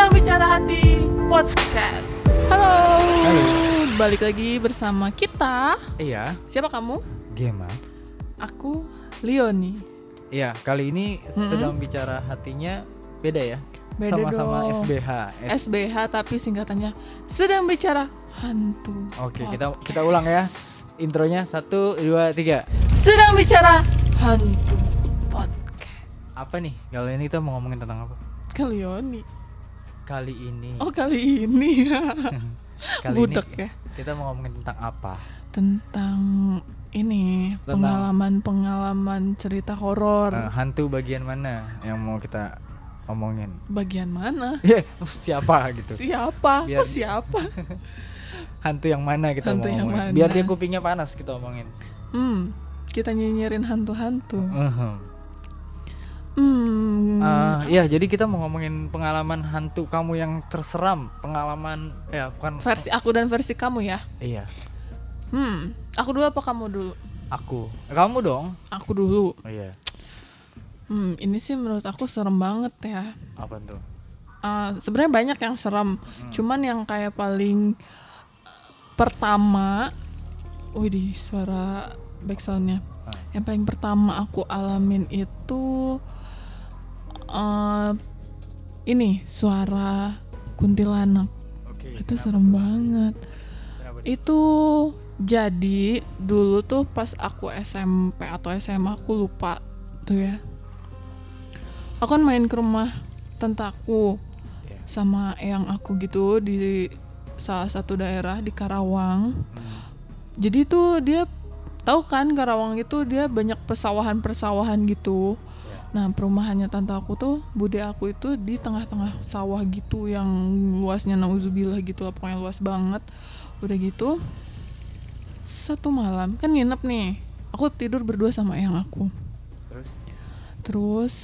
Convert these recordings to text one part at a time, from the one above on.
Sedang Bicara Hati Podcast. Halo. Halo. Balik lagi bersama kita. Iya, Siapa kamu? Gema. Aku Leoni. Iya, kali ini Mm-mm. sedang bicara hatinya beda ya. Beda Sama-sama dong. SBH. S- SBH tapi singkatannya sedang bicara hantu. Oke, kita kita ulang ya. Intronya satu, dua, tiga. Sedang bicara hantu podcast. Apa nih? Kali ini kita mau ngomongin tentang apa? Ke Leoni. Kali ini, Oh kali ini kali budak ini ya kita mau ngomongin tentang apa? tentang ini pengalaman-pengalaman cerita horor. Eh, hantu bagian mana yang mau kita omongin? Bagian mana? Ya, siapa gitu? Siapa? Biar- Kok siapa? Hantu yang mana kita Hantu mau yang omongin? mana? Biar dia kupingnya panas kita omongin. Hmm, kita nyinyirin hantu-hantu. Mhm. Hmm, Ah, iya, jadi kita mau ngomongin pengalaman hantu kamu yang terseram, pengalaman ya bukan versi aku dan versi kamu ya. Iya, Hmm, aku dulu apa kamu dulu? aku. Kamu dong. Aku dulu. Oh, iya. Hmm, ini sih menurut aku serem banget ya. Apa tuh? Ah, Sebenarnya banyak yang serem, Hmm. cuman yang kayak paling eh, pertama, wih suara backsoundnya. Ah. Yang paling pertama aku alamin itu eh ini suara kuntilanak. Oke. itu serem banget. Kenapa? Itu jadi dulu tuh pas aku SMP atau SMA aku lupa tuh ya. Aku kan main ke rumah tentaku Iya. sama eyang aku gitu di salah satu daerah di Karawang. Hmm. Jadi tuh dia tahu kan Karawang itu dia banyak persawahan-persawahan gitu. Nah perumahannya tante aku tuh bude aku itu di tengah-tengah sawah gitu yang luasnya nauzubillah gitu lah pokoknya luas banget. Udah gitu satu malam kan nginep nih. Aku tidur berdua sama eyang aku. Terus Terus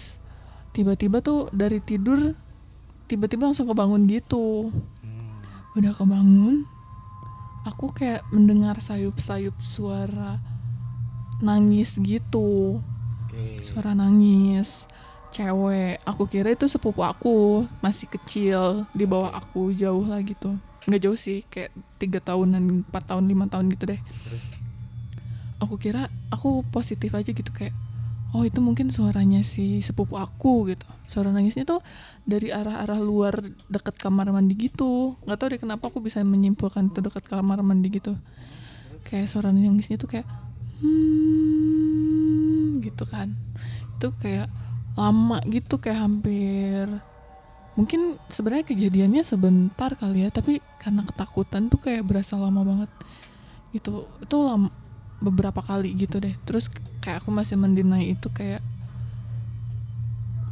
tiba-tiba tuh dari tidur tiba-tiba langsung kebangun gitu. hmm. Udah kebangun aku kayak mendengar sayup-sayup suara nangis gitu Oke. suara nangis. Cewek aku kira itu sepupu aku. Masih kecil di bawah aku jauh lah gitu. Nggak jauh sih kayak tiga tahunan empat tahun lima tahun gitu deh. Terus? Aku kira aku positif aja gitu kayak oh itu mungkin suaranya si sepupu aku gitu. Suara nangisnya tuh dari arah-arah luar dekat kamar mandi gitu. Nggak tahu deh kenapa aku bisa menyimpulkan itu dekat kamar mandi gitu. Kayak suara nangisnya tuh kayak hmm gitu kan. Itu kayak lama gitu kayak hampir mungkin sebenarnya kejadiannya sebentar kali ya tapi karena ketakutan tuh kayak berasa lama banget gitu. Itu lama beberapa kali gitu deh. Terus kayak aku masih mendinai itu kayak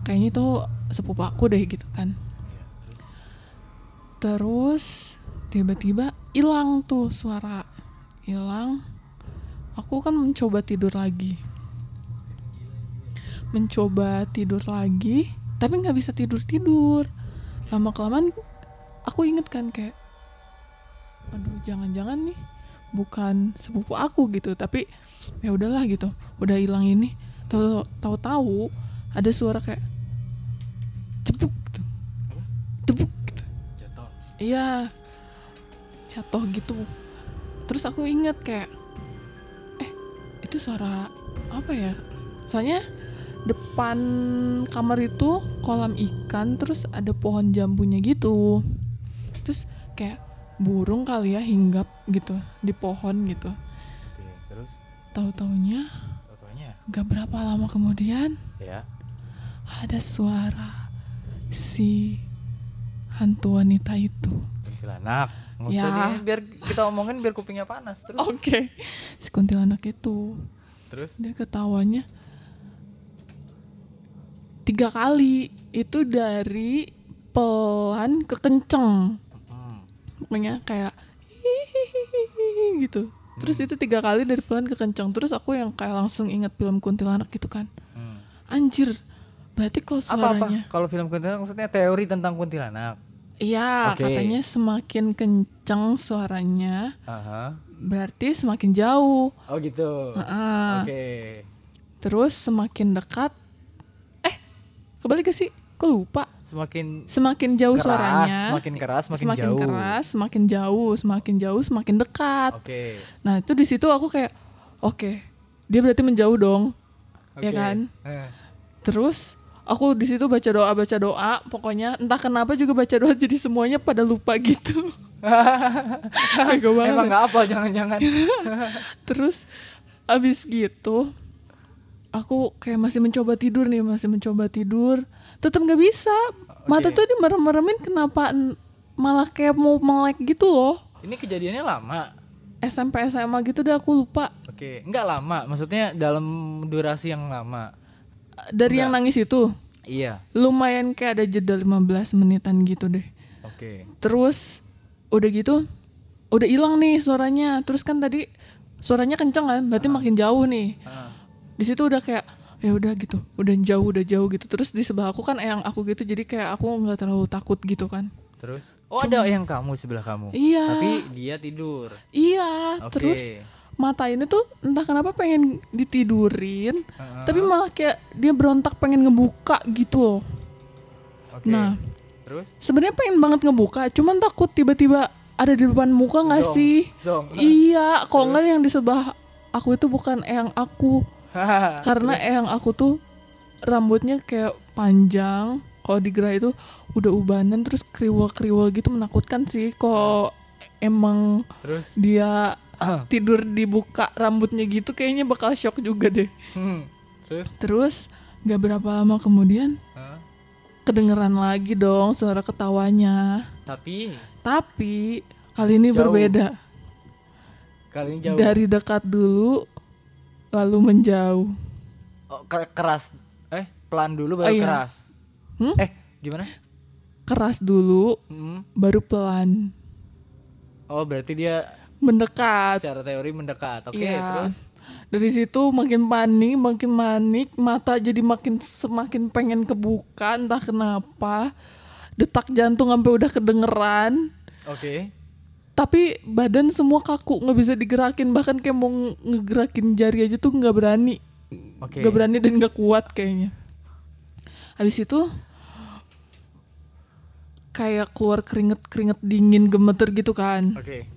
kayaknya itu sepupu aku deh gitu kan. Terus tiba-tiba hilang tuh suara hilang. Aku kan mencoba tidur lagi mencoba tidur lagi tapi nggak bisa tidur tidur lama kelamaan aku inget kan kayak aduh jangan-jangan nih bukan sepupu aku gitu. Tapi ya udahlah gitu udah hilang ini. Tahu tahu tahu ada suara kayak cebuk gitu. Debuk gitu. Iya jatuh gitu. Terus aku inget kayak eh itu suara apa ya? Soalnya depan kamar itu kolam ikan terus ada pohon jambunya gitu terus kayak burung kali ya hinggap gitu di pohon gitu Oke, terus tahu taunya fotonya gak berapa lama kemudian ya. ada suara si hantu wanita itu Kuntilanak. Nggak Ya. biar kita omongin biar kupingnya panas terus. oke si kuntilanak itu Terus dia ketawanya tiga kali itu dari pelan ke kenceng hmm. pokoknya kayak gitu terus itu tiga kali dari pelan ke kenceng terus aku yang kayak langsung inget film kuntilanak gitu kan hmm. anjir berarti kalau Apa-apa? suaranya Kalau film kuntilanak maksudnya teori tentang kuntilanak. iya Oke. katanya semakin kenceng suaranya Aha. berarti semakin jauh Oh gitu. Heeh. Oke. terus semakin dekat kebalik gak sih kok lupa Semakin semakin jauh keras, suaranya semakin keras, semakin, semakin jauh. keras semakin jauh semakin jauh semakin dekat Oke. nah itu di situ aku kayak oke dia berarti menjauh dong Ya oke. kan? Eh. terus aku di situ baca doa baca doa pokoknya entah kenapa juga baca doa jadi semuanya pada lupa gitu Bego banget Emang ya. nggak apa jangan-jangan. terus abis gitu aku kayak masih mencoba tidur nih masih mencoba tidur tetap nggak bisa mata Oke. tuh dimerem-meremin kenapa n- malah kayak mau melek gitu loh Ini kejadiannya lama. SMP SMA gitu deh aku lupa Oke, nggak lama. Maksudnya dalam durasi yang lama. dari yang nangis itu Iya. lumayan kayak ada jeda 15 menitan gitu deh Oke. terus udah gitu udah hilang nih suaranya terus kan tadi suaranya kenceng kan berarti makin jauh nih Ah. Di situ udah kayak ya udah gitu udah jauh udah jauh gitu terus di sebelah aku kan eyang aku gitu jadi kayak aku nggak terlalu takut gitu kan Terus? Oh ada yang kamu sebelah kamu. Iya. Tapi dia tidur. iya Oke. terus mata ini tuh entah kenapa pengen ditidurin Heeh. tapi malah kayak dia berontak pengen ngebuka gitu loh Oke. nah Terus? sebenarnya pengen banget ngebuka cuman takut tiba-tiba ada di depan muka nggak sih Zong. iya kok nggak yang di sebelah aku itu bukan eyang aku karena eyang aku tuh rambutnya kayak panjang kalau digerak itu udah ubanan terus kriwel-kriwel gitu menakutkan sih kok emang Terus? dia tidur dibuka rambutnya gitu kayaknya bakal shock juga deh Hmm. Terus? terus nggak berapa lama kemudian kedengeran lagi dong suara ketawanya Tapi tapi kali ini Jauh. berbeda kali ini jauh. dari dekat dulu lalu menjauh Oh, ke- keras. Eh, pelan dulu baru Oh, iya. keras. Hmm? Eh, gimana? keras dulu Hmm. baru pelan Oh, berarti dia mendekat secara teori mendekat. Oke, Iya. terus? dari situ makin panik makin manik mata jadi makin semakin pengen kebuka entah kenapa detak jantung sampai udah kedengeran Oke. Tapi badan semua kaku nggak bisa digerakin. Bahkan kayak mau nge- ngegerakin jari aja tuh nggak berani. Nggak berani dan nggak kuat kayaknya. Habis itu kayak keluar keringet keringet dingin gemeter gitu kan. Oke.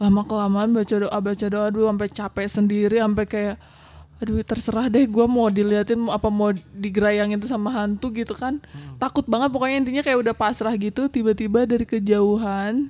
lama kelamaan baca doa baca doa dulu sampai capek sendiri sampai kayak aduh terserah deh gue mau diliatin apa mau digerayangin sama hantu gitu kan. Takut banget pokoknya intinya kayak udah pasrah gitu tiba-tiba dari kejauhan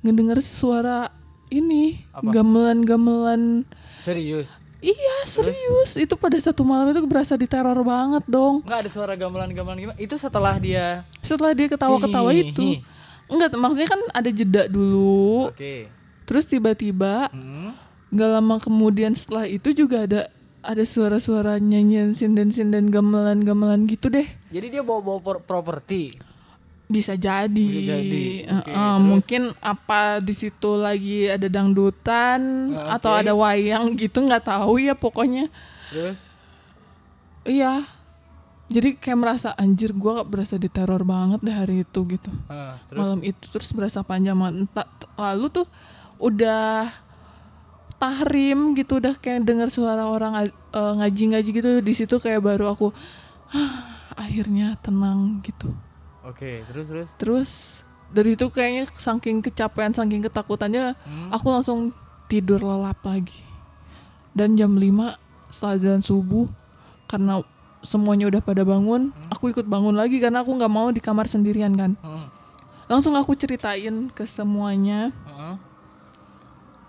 ngedenger suara ini gamelan-gamelan Serius? iya serius itu pada satu malam itu berasa diteror banget dong Nggak ada suara gamelan-gamelan gimana? Itu setelah dia setelah dia ketawa-ketawa itu enggak maksudnya kan ada jeda dulu Oke. terus tiba-tiba Hmm. nggak lama kemudian setelah itu juga ada ada suara-suara nyanyian sinden-sinden gamelan-gamelan gitu deh Jadi dia bawa-bawa pro- properti. Bisa jadi, Bisa jadi. Eh, terus? mungkin apa di situ lagi ada dangdutan Ah, atau oke. ada wayang gitu nggak tahu ya pokoknya Terus? iya jadi kayak merasa anjir gua berasa diteror banget deh hari itu gitu Ah, terus? malam itu terus berasa panjang banget Entah- lalu tuh udah tahrim gitu udah kayak dengar suara orang eh, ngaji-ngaji gitu di situ kayak baru aku "Hah, akhirnya tenang gitu Oke, terus terus. terus dari situ kayaknya saking kecapean saking ketakutannya Hmm. aku langsung tidur lelap lagi dan jam 5 setelah jalan subuh karena semuanya udah pada bangun aku ikut bangun lagi karena aku nggak mau di kamar sendirian kan Hmm. langsung aku ceritain ke semuanya Heeh.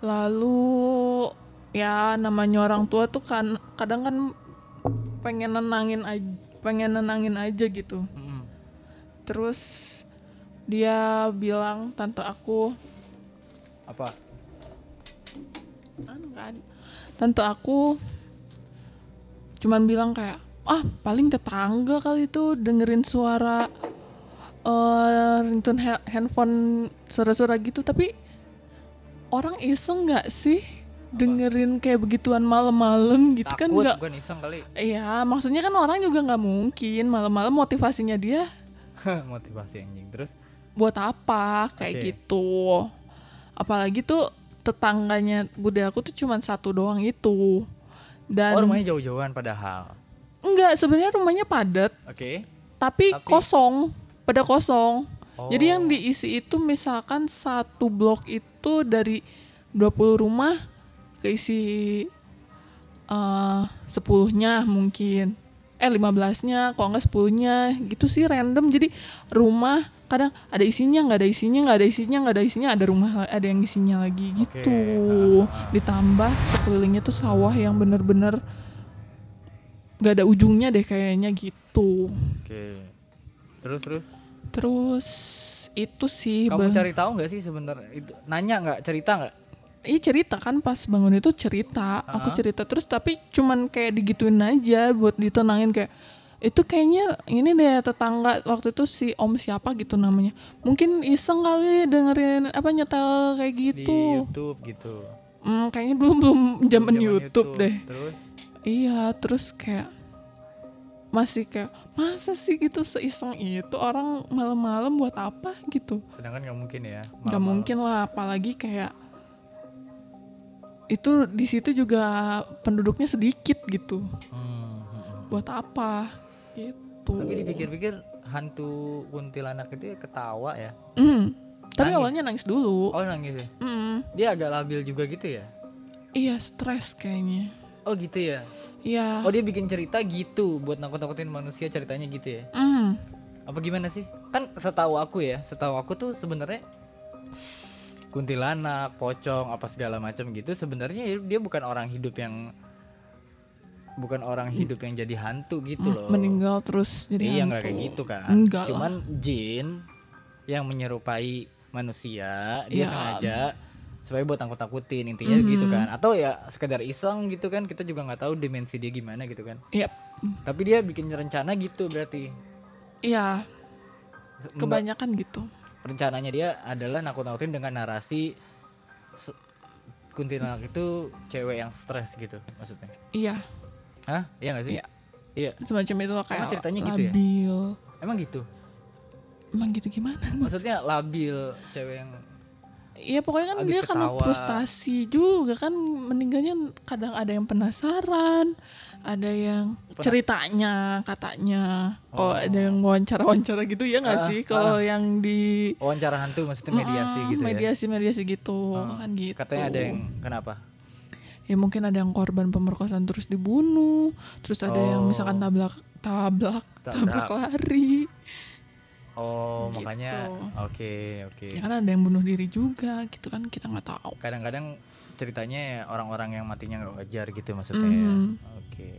lalu ya namanya orang tua tuh kan kadang kan pengen nenangin aja pengen nenangin aja gitu Mm-mm. Terus dia bilang tante aku. Apa? anu kan. Tante aku cuman bilang kayak ah paling tetangga kali itu dengerin suara eh ringtone ha- handphone suara-suara gitu. Tapi orang iseng nggak sih dengerin kayak begituan malam-malam gitu kan Takut nggak iseng kali. Iya, maksudnya kan orang juga nggak mungkin. Malam-malam motivasinya dia Motivasi anjing. Terus? buat apa kayak Oke. gitu. Apalagi tuh tetangganya bude aku tuh cuman satu doang itu. Dan Oh, rumahnya jauh-jauhan padahal. enggak sebenarnya rumahnya padat, Oke. tapi, Tapi- kosong pada kosong jadi yang Oh. diisi itu misalkan satu blok itu dari 20 rumah keisi eh 10-nya mungkin eh 15-nya kalau nggak 10-nya gitu sih random. Jadi rumah kadang ada isinya nggak ada isinya nggak ada isinya nggak ada isinya ada rumah ada yang isinya lagi. Gitu. ah. ditambah sekelilingnya tuh sawah yang bener-bener nggak ada ujungnya deh kayaknya gitu. Oke. Terus terus? Terus itu sih kamu Bang. cari tahu nggak sih sebenarnya itu nanya nggak? Cerita nggak Iya cerita kan pas bangun itu cerita, aku Ah. cerita terus tapi cuman kayak digituin aja buat ditenangin kayak itu kayaknya ini deh tetangga waktu itu si om siapa gitu namanya. Mungkin iseng kali dengerin apa nyetel kayak di gitu. YouTube gitu. Hmm, kayaknya belum belum zaman Zaman YouTube, deh. Terus? Iya terus kayak masih kayak masa sih gitu seiseng itu? Orang malam-malam buat apa? gitu. Sedangkan nggak mungkin ya nggak mungkin lah apalagi kayak itu di situ juga penduduknya sedikit gitu. Hmm, hmm, hmm. buat apa? Gitu. Tapi dipikir-pikir hantu kuntilanak itu ya ketawa ya? Hmm, tapi Nangis. awalnya nangis dulu. Oh nangis ya? Hmm, dia agak labil juga gitu ya? Iya stres kayaknya. Oh gitu ya? Iya. Oh dia bikin cerita gitu buat nakut-nakutin manusia ceritanya gitu ya? Hmm, apa gimana sih? Kan setahu aku ya setahu aku tuh sebenarnya kuntilanak pocong apa segala macam gitu sebenarnya ya dia bukan orang hidup yang bukan orang hidup yang jadi hantu gitu loh meninggal terus jadi iya hantu. nggak kayak gitu kan Enggak lah. cuman jin yang menyerupai manusia dia Ya. sengaja supaya buat takut-takutin intinya Mhm. gitu kan atau ya sekedar iseng gitu kan kita juga nggak tahu dimensi dia gimana gitu kan Yap. tapi dia bikin rencana gitu berarti iya kebanyakan gitu rencananya dia adalah nakut-nakutin dengan narasi kuntilanak itu cewek yang stres gitu maksudnya. Iya. Hah? Iya gak sih? Iya. iya. Semacam itu kayak ceritanya gitu ya? labil. Emang gitu? Emang gitu gimana? Maksudnya labil cewek yang Iya pokoknya kan dia karena ketawa. frustasi juga kan meninggalnya kadang ada yang penasaran, ada yang Penas- ceritanya katanya, oh, Oh. ada yang wawancara-wawancara gitu ya nggak Ah, sih kalau yang di wawancara hantu maksudnya mediasi Mm, gitu ya mediasi mediasi gitu Ah, kan gitu. katanya ada yang kenapa ya mungkin ada yang korban pemerkosaan terus dibunuh, terus ada yang Oh. misalkan tabrak tabrak tabrak Tabrak. lari, oh Gitu. makanya oke oke ya kan ada yang bunuh diri juga gitu kan kita nggak tahu. kadang-kadang ceritanya ya orang-orang yang matinya nggak wajar gitu maksudnya ya. Mhm. oke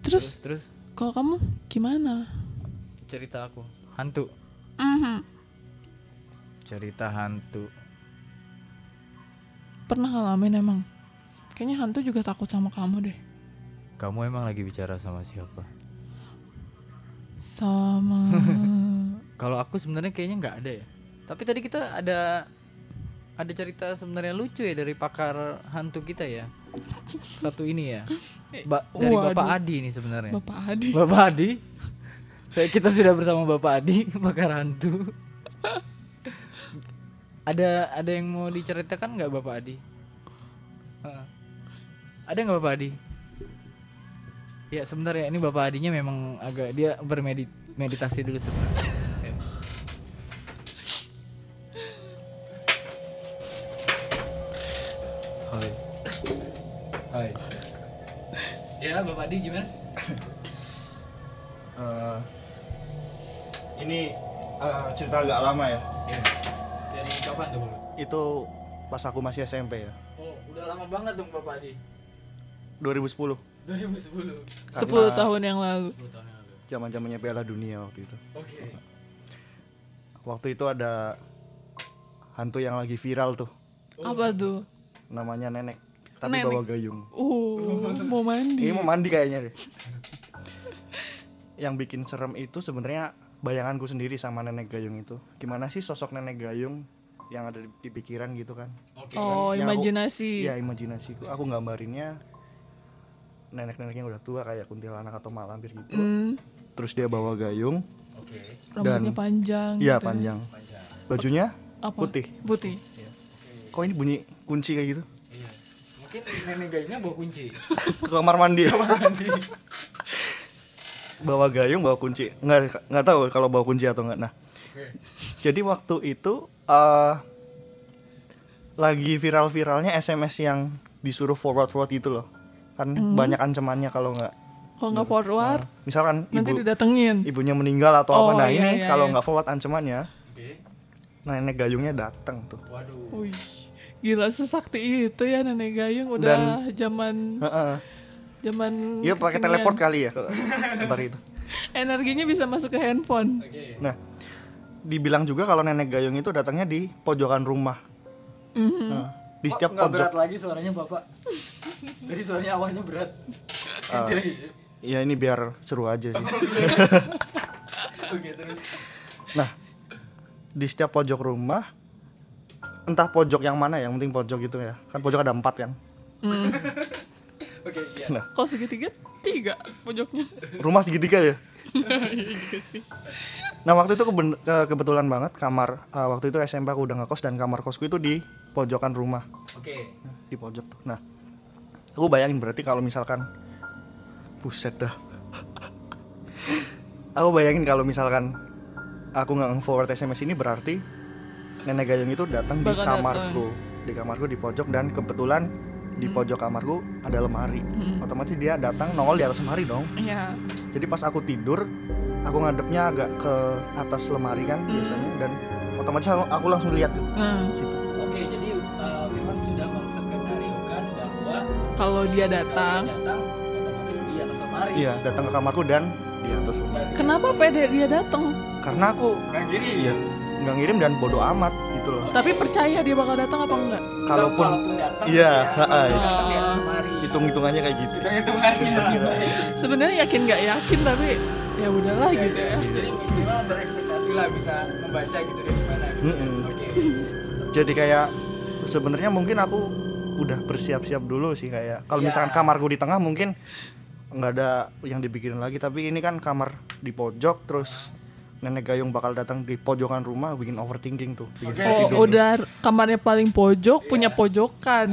Terus terus kalau kamu gimana? cerita aku hantu Mhm. cerita hantu Pernah ngalamin emang? Kayaknya hantu juga takut sama kamu deh. kamu emang lagi bicara sama siapa Sama. Kalau aku sebenarnya kayaknya nggak ada ya. Tapi tadi kita ada ada cerita sebenarnya lucu ya dari pakar hantu kita ya. Satu ini ya. Ba dari Waduh. bapak Adi nih sebenarnya. Bapak Adi. bapak Adi? Saya kita sudah bersama bapak Adi pakar hantu. Ada ada yang mau diceritakan nggak bapak Adi? Ada nggak bapak Adi ya sebentar ya ini bapak Adinya memang agak dia bermeditasi dulu sebenarnya Ya. Hai. Hai. Ya, Bapak Adi gimana? Eh, ini eh, cerita agak lama ya. Ya. Dari kapan tuh, Bapak? Itu pas aku masih SMP ya. Oh, udah lama banget dong Bapak Adi. 2010. 2010. 10 tahun yang lalu. 10 tahun yang lalu. Zaman-zamannya Piala Dunia waktu itu. Oke. Waktu itu ada hantu yang lagi viral tuh. Apa tuh? Namanya nenek. Tapi Nenek. bawa gayung. Uh, mau mandi. Ini mau mandi kayaknya deh. yang bikin serem itu sebenarnya bayanganku sendiri sama nenek gayung itu. Gimana sih sosok nenek gayung yang ada di, pikiran gitu kan? Oke. Oh, Yang aku- imajinasi. Iya imajinasiku. Aku gambarinnya nenek-nenek yang udah tua kayak kuntilanak atau malampir gitu. Hmm, Terus dia bawa gayung, Oke. rambutnya Dan- panjang. iya gitu ya. panjang. Panjang. Bajunya Apa? putih. Putih. Kok ini bunyi kunci kayak gitu? Iya. Mungkin nenek gayungnya bawa kunci. Ke kamar mandi. bawa gayung bawa kunci nggak nggak tahu kalau bawa kunci atau nggak nah jadi waktu itu eh lagi viral-viralnya SMS yang disuruh forward forward itu loh kan banyak ancamannya kalau nggak Kalau nggak forward, misalkan nanti ibu didatengin. ibunya meninggal atau Oh, apa nah iya, ini iya, kalau iya. nggak forward ancamannya Oke. nenek gayungnya datang tuh Waduh. Wih, gila sesakti itu ya nenek gayung udah zaman Heeh. zaman Iya pakai teleport kali ya kalau ntar itu Energinya bisa masuk ke handphone. Oke. Nah, dibilang juga kalau nenek gayung itu datangnya di pojokan rumah. Mhm. Nah, di setiap nggak pojok. berat lagi suaranya bapak. Dari suaranya awalnya berat. Lagi. Ya ini biar seru aja sih. Oke terus. Nah, di setiap pojok rumah, entah pojok yang mana ya, yang penting pojok gitu ya. Kan pojok ada empat kan. Oke iya. Nah, Kalau segitiga tiga pojoknya. rumah segitiga ya. Nah waktu itu keben- ke- kebetulan banget kamar eh, waktu itu SMP aku udah ngekos dan kamar kosku itu di pojokan rumah Oke. di pojok tuh. Nah, aku bayangin berarti kalau misalkan buset dah. aku bayangin kalau misalkan aku nggak forward SMS ini berarti nenek gayung itu datang di kamarku, di kamarku di pojok dan kebetulan di pojok kamarku ada lemari. Hmm. Otomatis dia datang nongol di atas lemari dong. Iya. Jadi pas aku tidur, aku ngadepnya agak ke atas lemari kan Hmm. biasanya dan otomatis aku- langsung lihat tuh. Kalau dia datang, kalau datang otomatis di atas lemari. Iya, datang ke kamarku dan di atas lemari. Kenapa pede dia datang? Karena aku nggak gini. iya nggak ngirim dan bodoh amat gitu loh. Tapi percaya dia bakal datang apa enggak? Kalaupun datang, Iya, ya, ha-ha. datang di atas lemari. hitung-hitungannya kayak gitu. Hitung-hitungannya. Sebenarnya yakin nggak yakin tapi ya udahlah Ya, gitu ya. ya. Jadi minimal berekspektasi lah bisa membaca gitu dari mana gitu. Oke. Jadi kayak sebenarnya mungkin aku udah bersiap-siap dulu sih kayak kalau Iya. misalkan kamarku di tengah mungkin nggak ada yang dipikirin lagi tapi ini kan kamar di pojok terus nenek gayung bakal datang di pojokan rumah bikin overthinking tuh bikin susah Oh, tidur. udah kamarnya paling pojok punya pojokan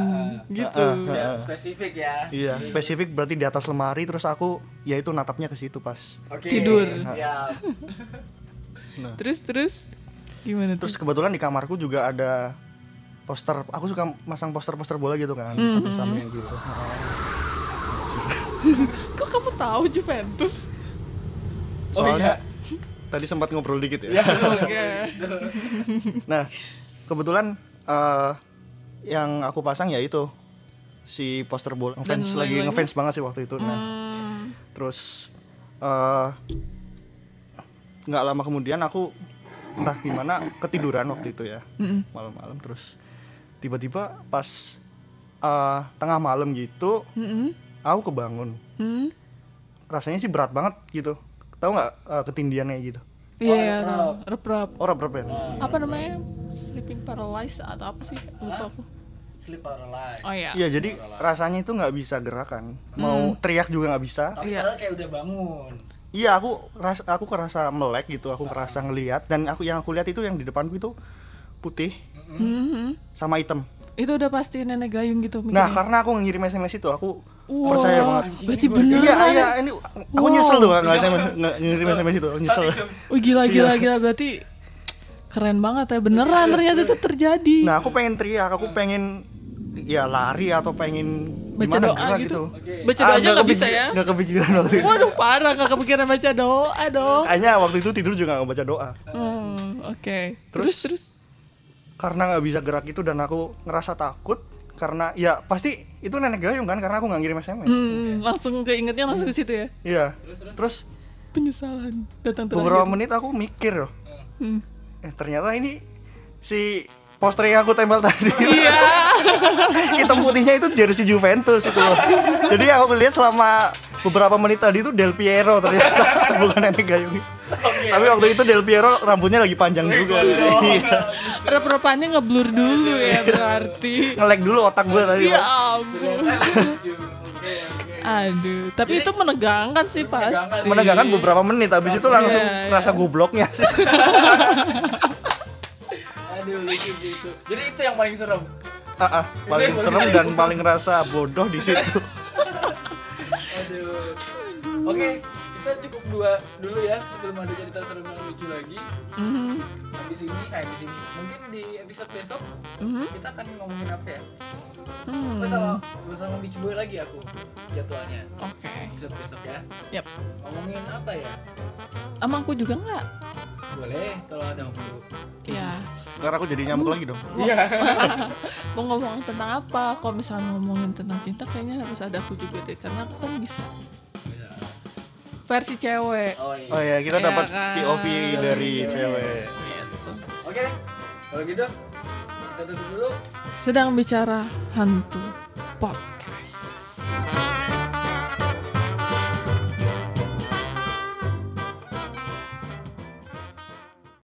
gitu. Ya, spesifik ya. Iya, spesifik berarti di atas lemari terus aku ya itu natapnya ke situ pas. Oke. Tidur. Siap. Terus terus gimana tuh? Terus kebetulan di kamarku juga ada poster. Aku suka masang poster-poster bola gitu kan, Hmm, samping-samping gitu. Kok kamu tahu Juventus? Oh, Soalnya tadi sempat ngobrol dikit ya. Iya. Oke. Nah, kebetulan eh, yang aku pasang ya itu si poster bola. Dan Ngefans lagi lain-lainnya? ngefans banget sih waktu itu. Nah, Hmm, terus eh, nggak lama kemudian aku entah gimana ketiduran waktu itu ya mm-mm. malam-malam terus tiba-tiba pas eh, tengah malam gitu Mm-mm. aku kebangun Hmm. rasanya sih berat banget gitu tahu nggak eh, ketindiannya gitu Iya, Oh, iya, rep-rep. tahu. rep-rep. oh rep ya Apa namanya? Sleeping paralyzed atau apa sih? Lupa aku. Sleep paralyzed. Oh iya. iya jadi rasanya itu nggak bisa gerakan mau teriak juga nggak bisa Tapi Iya. kayak udah bangun. iya aku ras aku kerasa melek gitu aku kerasa ngelihat dan aku yang aku lihat itu yang di depanku itu putih Mhm. sama hitam Itu udah pasti nenek gayung gitu nah mikirnya. karena aku ngirim sms itu aku Wah, percaya banget Berarti Ini beneran. iya ya? iya ini aku Wow. nyesel tuh nggak SMS ngirim sms itu aku nyesel Oh gila gila Iya. gila berarti keren banget ya beneran ternyata itu terjadi. nah aku pengen teriak aku pengen ya lari atau pengen Baca gimana doa gerak gitu. Oke. Baca Ah, doa aja nggak bisa ya. nggak kepikiran waktu itu Waduh parah nggak kepikiran baca doa dong. kayaknya waktu itu tidur juga nggak baca doa Hmm, Oke. Terus Terus- terus. Karena nggak bisa gerak itu dan aku ngerasa takut karena ya pasti itu nenek gayung kan karena aku nggak ngirim sms Hmm, langsung keingetnya langsung ke situ ya. iya terus Penyesalan datang terakhir. beberapa menit aku mikir loh Hmm. eh ternyata ini si poster yang aku tempel tadi Iya. hitam putihnya itu jersey Juventus itu loh. jadi aku lihat selama beberapa menit tadi itu Del Piero ternyata bukan nenek gayung tapi waktu itu Del Piero rambutnya lagi panjang juga Iya. Rep-repannya ngeblur dulu ya berarti. ngelek dulu otak gue tadi Ya ampun. Lucu. Oke, oke. Aduh, tapi itu menegangkan sih pas. Menegangkan beberapa menit habis itu langsung Iya, iya. rasa gobloknya sih lucu sih itu. Jadi itu yang paling serem. Ah, ah, paling serem dan paling rasa bodoh di situ Aduh. Oke, kita cukup dua dulu ya sebelum ada cerita serem yang lucu lagi. Mhm, Habis ini, eh habis ini. Mungkin di episode besok mhm, kita akan ngomongin apa ya? hmm. Bersama bersama Beach Boy lagi aku jadwalnya. Oke. Episode besok ya. Yap. Ngomongin apa ya? Sama aku juga nggak? Boleh kalau ada waktu. Ya. Ntar aku jadi nyamuk lagi dong. Iya. Mau ngomong tentang apa? Kalau misalnya ngomongin tentang cinta, kayaknya harus ada aku juga deh, karena aku kan bisa versi cewek. Oh iya. Oh ya, kita Iya dapat kan? POV dari Iya. cewek. Gitu. Oke deh. Kalau gitu kita tutup dulu. Sedang bicara hantu podcast.